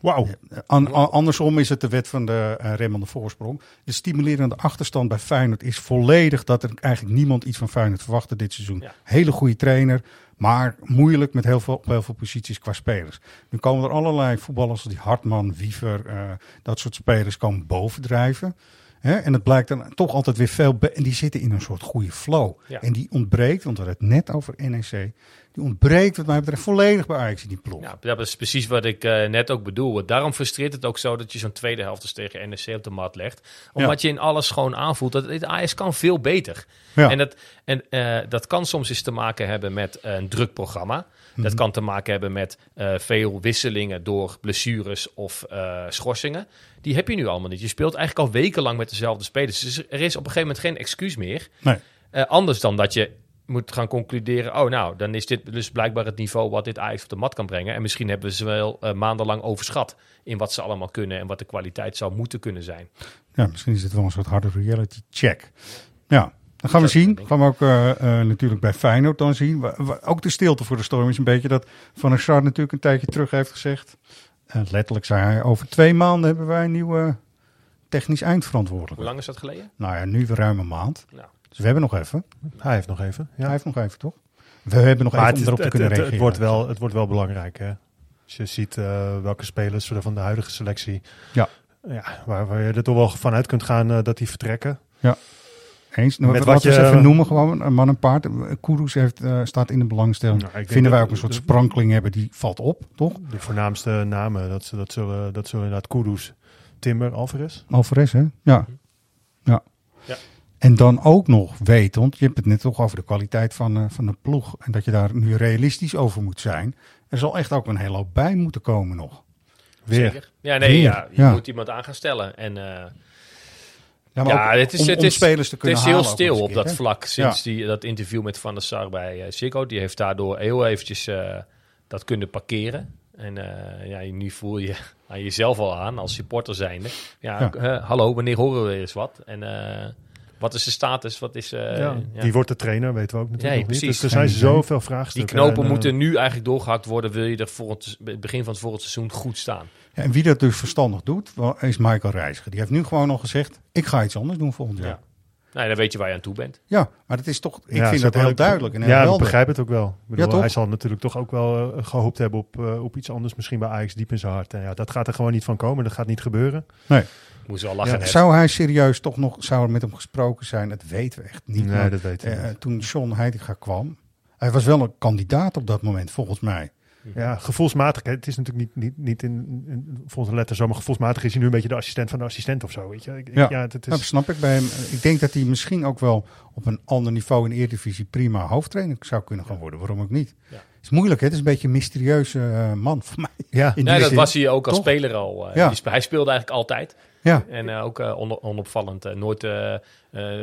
Wauw. An, an, andersom is het de wet van de uh, remmende voorsprong. De stimulerende achterstand bij Feyenoord is volledig dat er eigenlijk niemand iets van Feyenoord verwachtte dit seizoen. Ja. Hele goede trainer, maar moeilijk met heel veel, op heel veel posities qua spelers. Nu komen er allerlei voetballers die Hartman, Wiever, uh, dat soort spelers komen bovendrijven. En het blijkt dan toch altijd weer veel. En die zitten in een soort goede flow. Ja. En die ontbreekt, want we hadden het net over NEC. Die ontbreekt, wat mij betreft, volledig bij Ajax in die ploeg. Ja, dat is precies wat ik uh, net ook bedoel. Daarom frustreert het ook zo dat je zo'n tweede helft dus tegen NEC op de mat legt. Omdat ja. je in alles gewoon aanvoelt dat het Ajax kan veel beter. Ja. En, dat, en uh, dat kan soms eens te maken hebben met een druk programma. Dat kan te maken hebben met uh, veel wisselingen door blessures of uh, schorsingen. Die heb je nu allemaal niet. Je speelt eigenlijk al wekenlang met dezelfde spelers. Dus er is op een gegeven moment geen excuus meer. Nee. Uh, anders dan dat je moet gaan concluderen... oh nou, dan is dit dus blijkbaar het niveau wat dit Ajax op de mat kan brengen. En misschien hebben ze wel uh, maandenlang overschat... in wat ze allemaal kunnen en wat de kwaliteit zou moeten kunnen zijn. Ja, misschien is het wel een soort harde reality check. Ja, dan gaan we zien. Gaan we ook uh, uh, natuurlijk bij Feyenoord dan zien. We, we, ook de stilte voor de storm is een beetje dat Van der Sar natuurlijk een tijdje terug heeft gezegd. Uh, letterlijk zei hij, over twee maanden hebben wij een nieuwe technisch eindverantwoordelijke. Hoe lang is dat geleden? Nou ja, nu ruim een maand. Nou. Dus we hebben nog even. Hij heeft nog even. Ja. Hij heeft nog even, toch? We hebben nog maar even om erop het, te kunnen het, reageren. Het wordt wel, het wordt wel belangrijk, hè? Als je ziet uh, welke spelers van de huidige selectie... Ja. Ja, waar, waar je er toch wel vanuit kunt gaan uh, dat die vertrekken. Ja. Eens. Nou, Met wat je- eens even noemen, gewoon een man en paard. Kudus heeft, eh, staat in de belangstelling. Nou, Vinden wij ook een soort sprankeling hebben, die valt op, toch? De voornaamste namen, dat, dat, zullen, dat zullen inderdaad Kudus, Timber, Alvarez. Alvarez, hè? Ja. ja. Ja. En dan ook nog weten, want je hebt het net toch over de kwaliteit van, eh, van de ploeg. En dat je daar nu realistisch over moet zijn. Er zal echt ook een hele hoop bij moeten komen nog. Weer. Zeker. Ja, nee, Weer, ja, je ja. moet iemand aan gaan stellen. En uh, Ja, maar ja, ook het is, om, het is, spelers te het kunnen is heel stil op dat vlak sinds die, dat interview met Van der Sar bij uh. Die heeft daardoor heel eventjes dat kunnen parkeren. En ja, nu voel je aan jezelf al aan als supporter zijnde. Ja, hallo, wanneer horen we weer eens wat? En wat is de status? Wat is, uh, ja. Wie wordt de trainer, weten we ook natuurlijk Nee, nog niet. precies. Dus er zijn zoveel Die vraagstukken. knopen en, eh, moeten nu eigenlijk doorgehakt worden. Wil je er voor het, het begin van het volgende seizoen goed staan? Ja, en wie dat dus verstandig doet, is Michael Reiziger. Die heeft nu gewoon al gezegd, ik ga iets anders doen volgend jaar. Ja. Nou, dan weet je waar je aan toe bent. Ja, maar dat is toch, ik ja, vind dat heel duidelijk en heel Ja, ik begrijp het ook wel. Ik bedoel, Ja, toch? hij zal natuurlijk toch ook wel eh, gehoopt hebben op, op iets anders. Misschien bij Ajax diep in zijn hart. En ja, dat gaat er gewoon niet van komen. Dat gaat niet gebeuren. Moest wel lachen. Ja, net. Zou hij serieus toch nog, zou er met hem gesproken zijn? Dat weten we echt niet. Nee, Maar, dat weten we eh, niet. toen John Heitinga kwam, hij was wel een kandidaat op dat moment, volgens mij. Ja, gevoelsmatig. hè, Het is natuurlijk niet, niet, niet in, in volgens de letter zo, maar gevoelsmatig is hij nu een beetje de assistent van de assistent of zo. Weet je? Ik, ik- Ja. het, het Dat snap ik bij hem. Ik denk dat hij misschien ook wel op een ander niveau in de Eredivisie prima hoofdtrainer zou kunnen gaan worden. Waarom ook niet? Ja. Het is moeilijk, hè? Het is een beetje een mysterieuze eh, man voor mij. ja, In Nee, dat zin. was hij ook als Toch? speler al. eh, Ja. die spe- hij speelde eigenlijk altijd. Ja, En eh, ook eh, on- onopvallend. nooit, eh, eh,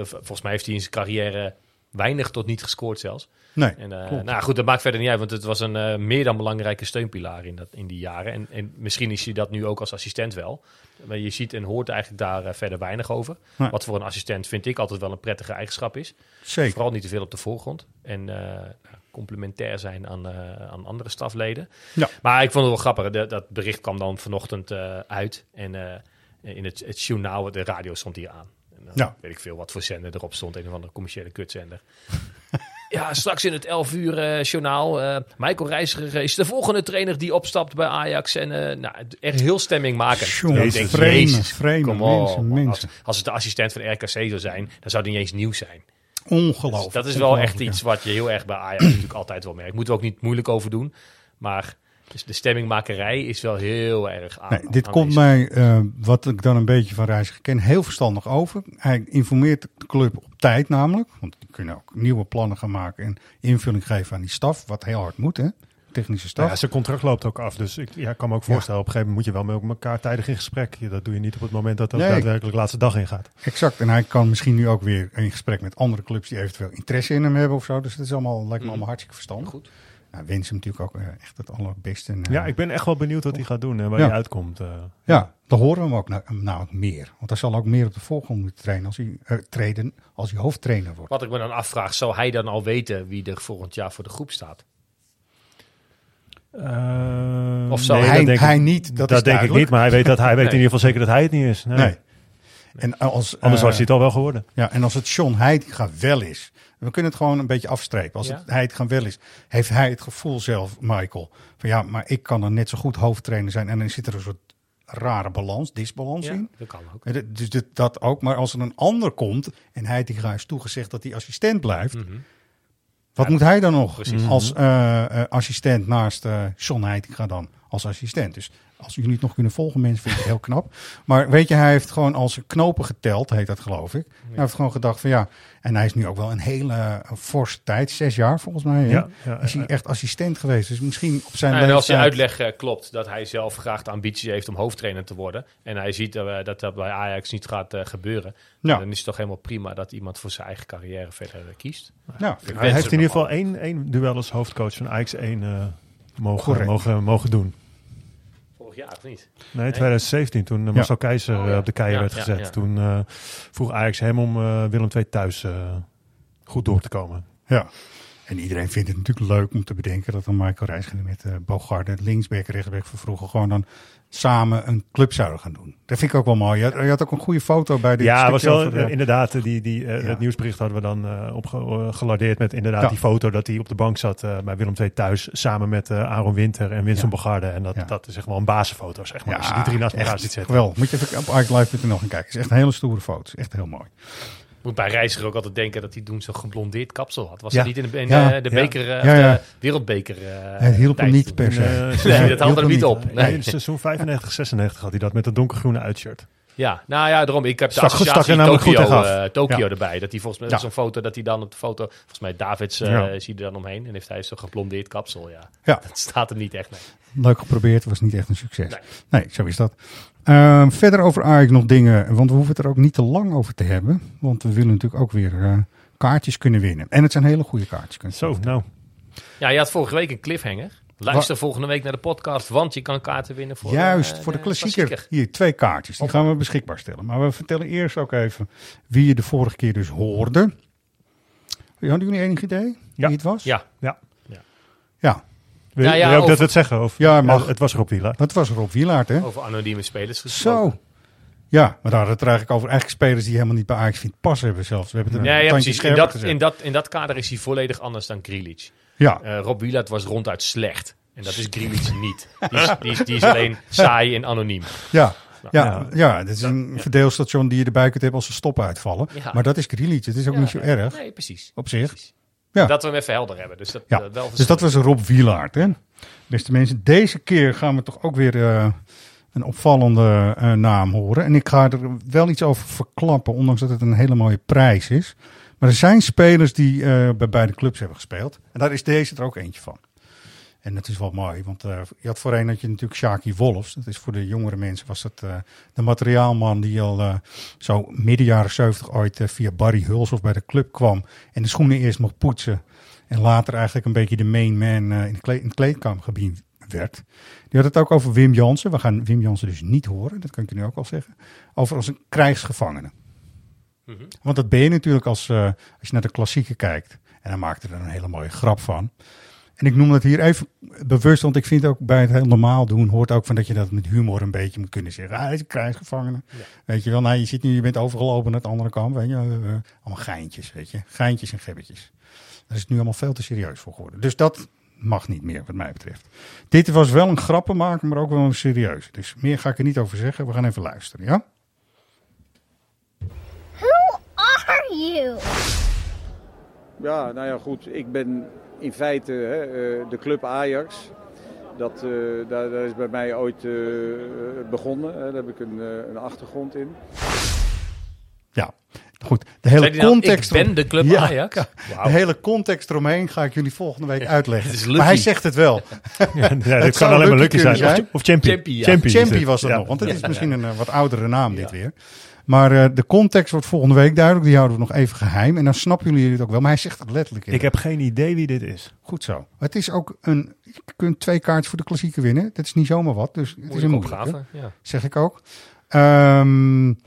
volgens mij heeft hij in zijn carrière weinig tot niet gescoord zelfs. nee. En, eh, nou goed, dat maakt verder niet uit, want het was een eh, meer dan belangrijke steunpilaar in, dat, in die jaren. En, en misschien is hij dat nu ook als assistent wel. Maar je ziet en hoort eigenlijk daar eh, verder weinig over. Nee. Wat voor een assistent vind ik altijd wel een prettige eigenschap is. Zeker. Vooral niet te veel op de voorgrond. En eh, complementair zijn aan, aan andere stafleden. Ja. Maar ik vond het wel grappig. Dat, dat bericht kwam dan vanochtend uit. En in het, het journaal, de radio stond hier aan. Dan Ja. weet ik veel wat voor zender erop stond. Een of andere commerciële kutzender. ja, straks in het 11 uur eh, journaal. eh, Michael Reiziger is de volgende trainer die opstapt bij Ajax. En eh nou, echt heel stemming maken. Vreemde, Jezus, vreemde op. mensen, mensen. Als, als het de assistent van RKC zou zijn, dan zou die niet eens nieuw zijn. Ongelooflijk. Dus dat is wel echt iets wat je heel erg bij Ajax natuurlijk altijd wel merkt. Moeten we ook niet moeilijk over doen. Maar dus de stemmingmakerij is wel heel erg aan. Nee, dit komt mij, eh, wat ik dan een beetje van Reiziger ken, heel verstandig over. Hij informeert de club op tijd namelijk. Want die kunnen ook nieuwe plannen gaan maken en invulling geven aan die staf. Wat heel hard moet, hè? Technische staf. Nou ja, zijn contract loopt ook af. Dus ik ja, ik kan me ook Ja. voorstellen, op een gegeven moment moet je wel met elkaar tijdig in gesprek. Ja, Dat doe je niet op het moment dat dat Nee. daadwerkelijk de laatste dag ingaat. Exact. En hij kan misschien nu ook weer in gesprek met andere clubs die eventueel interesse in hem hebben of zo. Dus dat is allemaal, lijkt me Mhm. allemaal hartstikke verstandig. Goed. Nou, wens hem natuurlijk ook eh, echt het allerbeste. En, eh, Ja, ik ben echt wel benieuwd wat hij gaat doen en waar Ja. hij uitkomt. eh. Ja, dan horen we hem ook nou, nou ook meer. Want hij zal ook meer op de volgende moeten trainen als hij, eh, treden als hij hoofdtrainer wordt. Wat ik me dan afvraag, zou hij dan al weten wie er volgend jaar voor de groep staat? Eh, Of zou nee, hij, hij ik, niet, dat, dat, is denk ik niet, maar hij weet, dat, hij weet Nee. in ieder geval zeker dat hij het niet is. Nee. Nee. En als, Anders was hij het al wel geworden. Ja, en als het John Heitinga wel is. We kunnen het gewoon een beetje afstrepen. Als Ja. het Heitinga wel is, heeft hij het gevoel zelf, Michael. Van ja, maar ik kan er net zo goed hoofdtrainer zijn. En dan zit er een soort rare balans, disbalans Ja, in. dat kan ook. Dus dit- dat ook. Maar als er een ander komt en Heitinga is toegezegd dat hij assistent blijft. Mhm. Wat moet hij dan nog precies. als eh, eh, assistent naast eh John Heitinga dan als assistent? Dus als jullie het nog kunnen volgen, mensen, vind ik het heel knap. Maar weet je, hij heeft gewoon als knopen geteld, heet dat geloof ik. Hij heeft gewoon gedacht van ja, en hij is nu ook wel een hele forse tijd, zes jaar volgens mij. hè? Ja, ja, is hij echt assistent geweest. Dus misschien op zijn En als de leeftijd- uitleg eh, klopt dat hij zelf graag de ambitie heeft om hoofdtrainer te worden. En hij ziet eh, dat dat bij Ajax niet gaat eh, gebeuren. Ja. Dan is het toch helemaal prima dat iemand voor zijn eigen carrière verder kiest. Ja, Ik Hij heeft in ieder geval één, één duel als hoofdcoach van Ajax 1 eh, mogen, mogen, mogen doen. Vorig jaar of niet? Nee, 2017, toen uh, Marcel Keizer Oh, eh, ja. op de keien Ja, werd ja, gezet. ja. Toen eh, vroeg Ajax hem om eh, Willem II thuis eh, goed door te komen. Ja. En iedereen vindt het natuurlijk leuk om te bedenken dat dan Michael Reisgene met uh, Bogarde, linksback, rechtsback van vroeger, gewoon dan samen een club zouden gaan doen. Dat vind ik ook wel mooi. Je had, je had ook een goede foto bij dit Ja, was wel inderdaad, eh, die, die, eh, Ja. het nieuwsbericht hadden we dan eh opgelardeerd met inderdaad Ja. die foto dat hij op de bank zat bij Willem II thuis samen met Aaron Winter en Winston Ja. Bogarde. En dat, dat is echt wel een basisfoto, zeg maar. als je die drie naast elkaar ziet zitten. Geweldig. Moet je even op arclive.nl gaan kijken. Het is echt een hele stoere foto. Is echt heel mooi. Moet bij Reiziger ook altijd denken dat hij toen zo'n geblondeerd kapsel had. Was Ja. dat niet in de, in Ja. de, beker, eh, Ja, of ja. de wereldbeker? eh, het hielp hem niet toen? per se. Eh, Nee, dat haalde hem niet op. Nee, Nee. in seizoen 95, 96 had hij dat met een donkergroene uitshirt. Ja, nou ja, daarom. Ik heb de Stak- stak er associatie namelijk goed Tokio, eh, Tokio Ja. erbij. Dat hij volgens mij Ja. zo'n foto dat hij dan op de foto, volgens mij Davids eh Ja. zie je er dan omheen en heeft hij zo'n geblondeerd kapsel. Ja. Ja. dat staat hem niet echt. Nee. Leuk geprobeerd, was niet echt een succes. Nee. Nee, zo is dat. Ehm, verder over Ajax nog dingen, want we hoeven het er ook niet te lang over te hebben. Want we willen natuurlijk ook weer eh, kaartjes kunnen winnen. En het zijn hele goede kaartjes. Zo, nou. Ja, je had vorige week een cliffhanger. Luister volgende week naar de podcast, want je kan kaarten winnen voor, Juist, eh, voor de klassieker. Hier, twee kaartjes. Die gaan we beschikbaar stellen. Maar we vertellen eerst ook even wie je de vorige keer dus hoorde. Hadden jullie enig idee Ja. wie het was? Ja, Ja, ja, wil je ook over- dat we het zeggen? Of, Ja, mag. het was Rob Wieler. dat was Rob Wielaert, hè? over anonieme spelers gesproken. Zo. Ja, maar daar hadden we het er eigenlijk over eigenlijk spelers die helemaal niet bij Ajax vindt pas hebben zelfs. We hebben het een Ja, ja, precies. In dat, gezet. in, dat, in dat kader is hij volledig anders dan Grealish. Ja, Eh, Rob Wieland was ronduit slecht. En dat is Grealish niet. Die is, die, is, die is alleen saai en anoniem. ja. Ja, Ja. ja, dit is een verdeelstation die je erbij kunt hebben als ze stoppen uitvallen. Ja. Maar dat is Grealish. Het is ook Ja, niet zo erg Nee, precies. op zich. precies. Ja. Dat we hem even helder hebben. Dus dat, Ja, eh, wel dus dat was Rob Wielaert. Hè? Beste mensen, deze keer gaan we toch ook weer eh, een opvallende eh, naam horen. En ik ga er wel iets over verklappen, ondanks dat het een hele mooie prijs is. Maar er zijn spelers die bij beide clubs hebben gespeeld. En daar is deze er ook eentje van. En dat is wel mooi, want eh, je had voorheen had je natuurlijk Shaki Wolfs. Dat is voor de jongere mensen was dat eh, de materiaalman die al eh, zo midden jaren 70 ooit via Barry Hulshoff bij de club kwam. En de schoenen eerst mocht poetsen. En later eigenlijk een beetje de main man in, het kleed, in het kleedkamergebied werd. Die had het ook over Wim Jansen. We gaan Wim Jansen dus niet horen, dat kan ik je nu ook al zeggen. Over als een krijgsgevangene. Mhm. Want dat ben je natuurlijk als, als je naar de klassieken kijkt. En hij maakte er een hele mooie grap van. En ik noem dat hier even bewust, want ik vind ook bij het heel normaal doen, hoort ook van dat je dat met humor een beetje moet kunnen zeggen. Ah, hij is een krijgsgevangene. Weet je wel, nou, je zit nu, je bent overgelopen naar het andere kant. Weet je, eh, allemaal geintjes, weet je. Geintjes en gebbetjes. Daar is het nu allemaal veel te serieus voor geworden. Dus dat mag niet meer, wat mij betreft. Dit was wel een grappenmaker, maar ook wel een serieus. Dus meer ga ik er niet over zeggen. We gaan even luisteren, ja? Who are you? Ja, nou ja, goed. Ik ben in feite hè, eh, de club Ajax. Dat, eh, daar, daar is bij mij ooit eh, begonnen. Hè. Daar heb ik een, een achtergrond in. Ja, goed. De hele nou, context. ik ben de club Ja, Ajax? De hele context eromheen ga ik jullie volgende week uitleggen. het is maar hij zegt het wel. Ja, ja, Het dit kan alleen maar Lucky zijn. zijn. Of, Champy. Champy, Champy het. was dat Ja. nog, want het Ja, is ja. misschien een wat oudere naam dit weer. Maar uh, de context wordt volgende week duidelijk. Die houden we nog even geheim. En dan snappen jullie het ook wel. Maar hij zegt het letterlijk. In. Ik heb geen idee wie dit is. Goed zo. Het is ook een... Je kunt twee kaartjes voor de klassieke winnen. Dat is niet zomaar wat. Dus het is een opgave. Ja. Zeg ik ook. Um,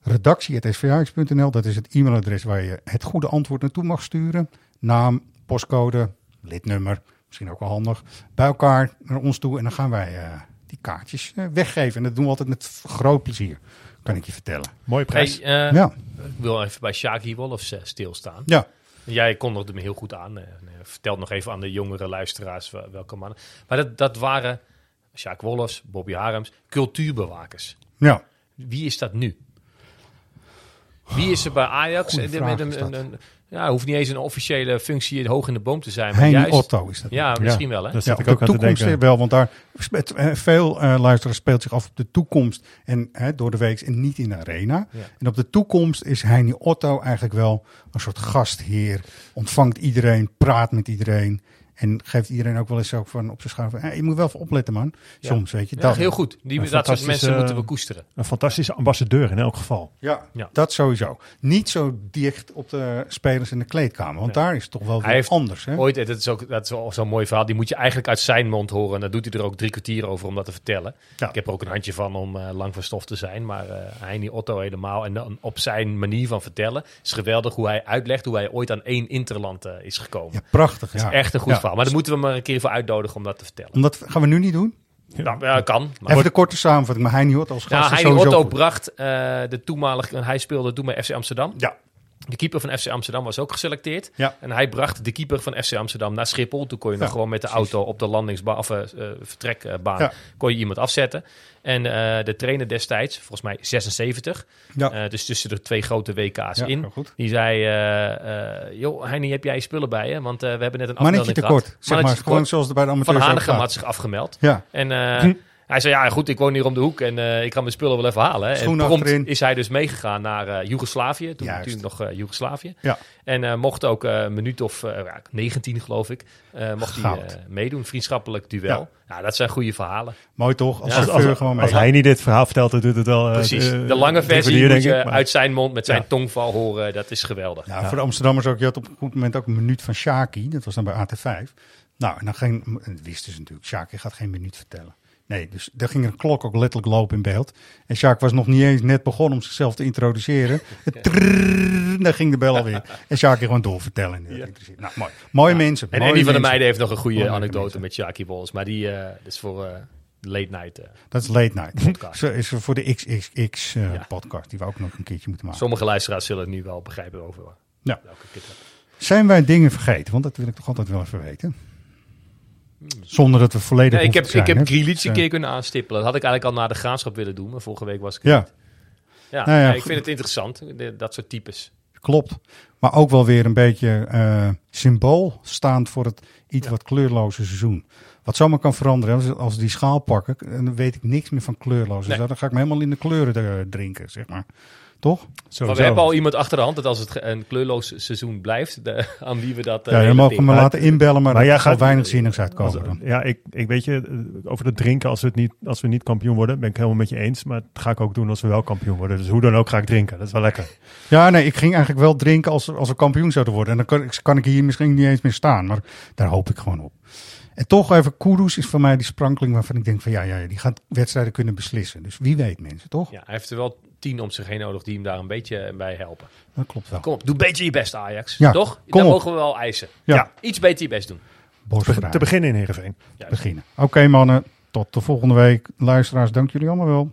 redactie.svax.nl. Dat is het e-mailadres waar je het goede antwoord naartoe mag sturen. Naam, postcode, lidnummer. Misschien ook wel handig. Bij elkaar naar ons toe. En dan gaan wij uh, die kaartjes uh, weggeven. En dat doen we altijd met groot plezier. Kan ik je vertellen. Mooie prijs. Hey, uh, ja. Ik wil even bij Shaki Wolfs stilstaan. Ja. Jij kondigde me heel goed aan. vertel nog even aan de jongere luisteraars welke mannen. Maar dat, dat waren Sjaak Wolfs, Bobby Harems, cultuurbewakers. Ja. Wie is dat nu? Wie is er bij Ajax? Goeie vraag een, is dat. een, een, ja, hoeft niet eens een officiële functie hoog in de boom te zijn. Maar juist, Otto is dat. Ja, misschien wel. Hè? Dat Ja, ik ook de aan te toekomst denken. wel, want daar met, eh, veel eh, luisteraars speelt zich af op de toekomst en hè, door de week en niet in de arena. Ja. En op de toekomst is Heini Otto eigenlijk wel een soort gastheer, ontvangt iedereen, praat met iedereen en geeft iedereen ook wel eens ook van op zijn schouder. van, "Hey, je moet wel even opletten, man. Ja. Soms, weet je. Ja, dat. heel goed. Die, dat soort mensen moeten we koesteren. Een fantastische ambassadeur in elk geval. Ja, Ja. dat sowieso. Niet zo dicht op de spelers in de kleedkamer, want daar is het toch wel Hij weer heeft anders. Hè? Ooit, dat is ook dat is zo'n mooi verhaal. Die moet je eigenlijk uit zijn mond horen. En daar doet hij er ook drie kwartier over om dat te vertellen. Ja. Ik heb er ook een handje van om eh, lang van stof te zijn. Maar eh Heini Otto helemaal. En dan op zijn manier van vertellen. is geweldig hoe hij uitlegt hoe hij ooit aan één interland eh, is gekomen. Ja, prachtig. Dat ja. is echt een goed Ja. Maar daar moeten we maar een keer voor uitnodigen om dat te vertellen. Omdat, gaan we nu niet doen? Nou, ja, kan. Maar Even de korte samenvatting. Maar Heini Otto als gast Nou, is Heini sowieso Otto bracht eh, de toenmalige... Hij speelde toen bij FC Amsterdam. Ja. De keeper van FC Amsterdam was ook geselecteerd. Ja. En hij bracht de keeper van FC Amsterdam naar Schiphol. Toen kon je nog gewoon met de precies. auto op de landingsbaan of eh, eh, vertrekbaan kon je iemand afzetten. En eh, de trainer destijds, volgens mij 76, Ja. eh, dus tussen de twee grote WK's Ja, in, die zei: eh joh, Heini, heb jij je spullen bij je? Want we hebben net een Mannetje afmelding tekort. gehad. Zeg maar, Mannetje gewoon tekort. zoals bij de Van amateurs ook Hanegem had zich afgemeld. Ja. En hij zei, ja goed, ik woon hier om de hoek en eh, ik kan mijn spullen wel even halen. En prompt achterin. is hij dus meegegaan naar eh Joegoslavië. Toen Juist. natuurlijk nog eh, Joegoslavië. Ja. En eh, mocht ook eh, een minuut of eh, ja, 19 geloof ik, eh, mocht hij Goud. eh, meedoen. Vriendschappelijk duel. Ja. dat zijn goede verhalen. Mooi toch? Als Ja, Als, als, gewoon mee. als hij niet dit verhaal vertelt, dan doet het wel... eh, Precies. de lange versie je uit zijn mond met zijn Ja. tongval horen. Dat is geweldig. Ja, Voor de Amsterdammers ook. Je had op een goed moment ook een minuut van Shaki. Dat was dan bij AT5. Nou, en dan ging, wisten ze natuurlijk. Shaki gaat geen minuut vertellen. Nee, dus daar ging een klok ook letterlijk lopen in beeld. En Sjaak was nog niet eens net begonnen om zichzelf te introduceren. Het trrrr, daar ging de bel alweer. En Sjaak gewoon doorvertellen. Interesseert. Nou, mooi. Mooie mensen. En een van de meiden heeft nog een goede Mooie anekdote met Jackie Bols. Maar die is voor late night. Dat is late night. Podcast. Zo is voor de XXX Ja. podcast. Die we ook nog een keertje moeten maken. Sommige luisteraars zullen het nu wel begrijpen over Ja. Zijn wij dingen vergeten? Want dat wil ik toch altijd wel even weten. Zonder dat we volledig ik heb, ik heb? Grealish Dus, een keer kunnen aanstippelen. Dat had ik eigenlijk al naar de graafschap willen doen, maar vorige week was ik Ja. niet. Ja, Nou ja, ik vind het interessant, dat soort types. Klopt. Maar ook wel weer een beetje eh, symbool staand voor het iets wat kleurloze seizoen. Wat zomaar kan veranderen. Als, die schaal pakken, dan weet ik niks meer van kleurloos. Nee. Dus dan ga ik me helemaal in de kleuren eh, drinken, zeg maar. Toch? Maar we hebben al iemand achter de hand dat als het ge- een kleurloos seizoen blijft, de- aan wie we dat... eh, Ja, je relateren. me laten inbellen, maar, Maar jij gaat- weinig zinnigs uitkomen Als- dan. ja, ik, ik weet je, eh, over het drinken, als we, het niet, als we niet kampioen worden, ben ik helemaal met je eens. Maar dat ga ik ook doen als we wel kampioen worden. Dus hoe dan ook ga ik drinken. Dat is wel lekker. Ja, nee, ik ging eigenlijk wel drinken als, als we kampioen zouden worden. En dan kan, ik- kan ik hier misschien niet eens meer staan. Maar daar hoop ik gewoon op. En toch even, Kudus is voor mij die sprankeling waarvan ik denk van ja, ja, ja, die gaat wedstrijden kunnen beslissen. Dus wie weet mensen, toch? Ja, hij heeft er wel tien om zich heen nodig die hem daar een beetje bij helpen. Dat klopt wel. Kom op, doe een beetje je best Ajax. Ja, Toch? kom dat op. mogen we wel eisen. Ja. Iets beter je best doen. Borstvrij. Te beginnen in Heerenveen. Juist. beginnen. Oké mannen, tot de volgende week. Luisteraars, dank jullie allemaal wel.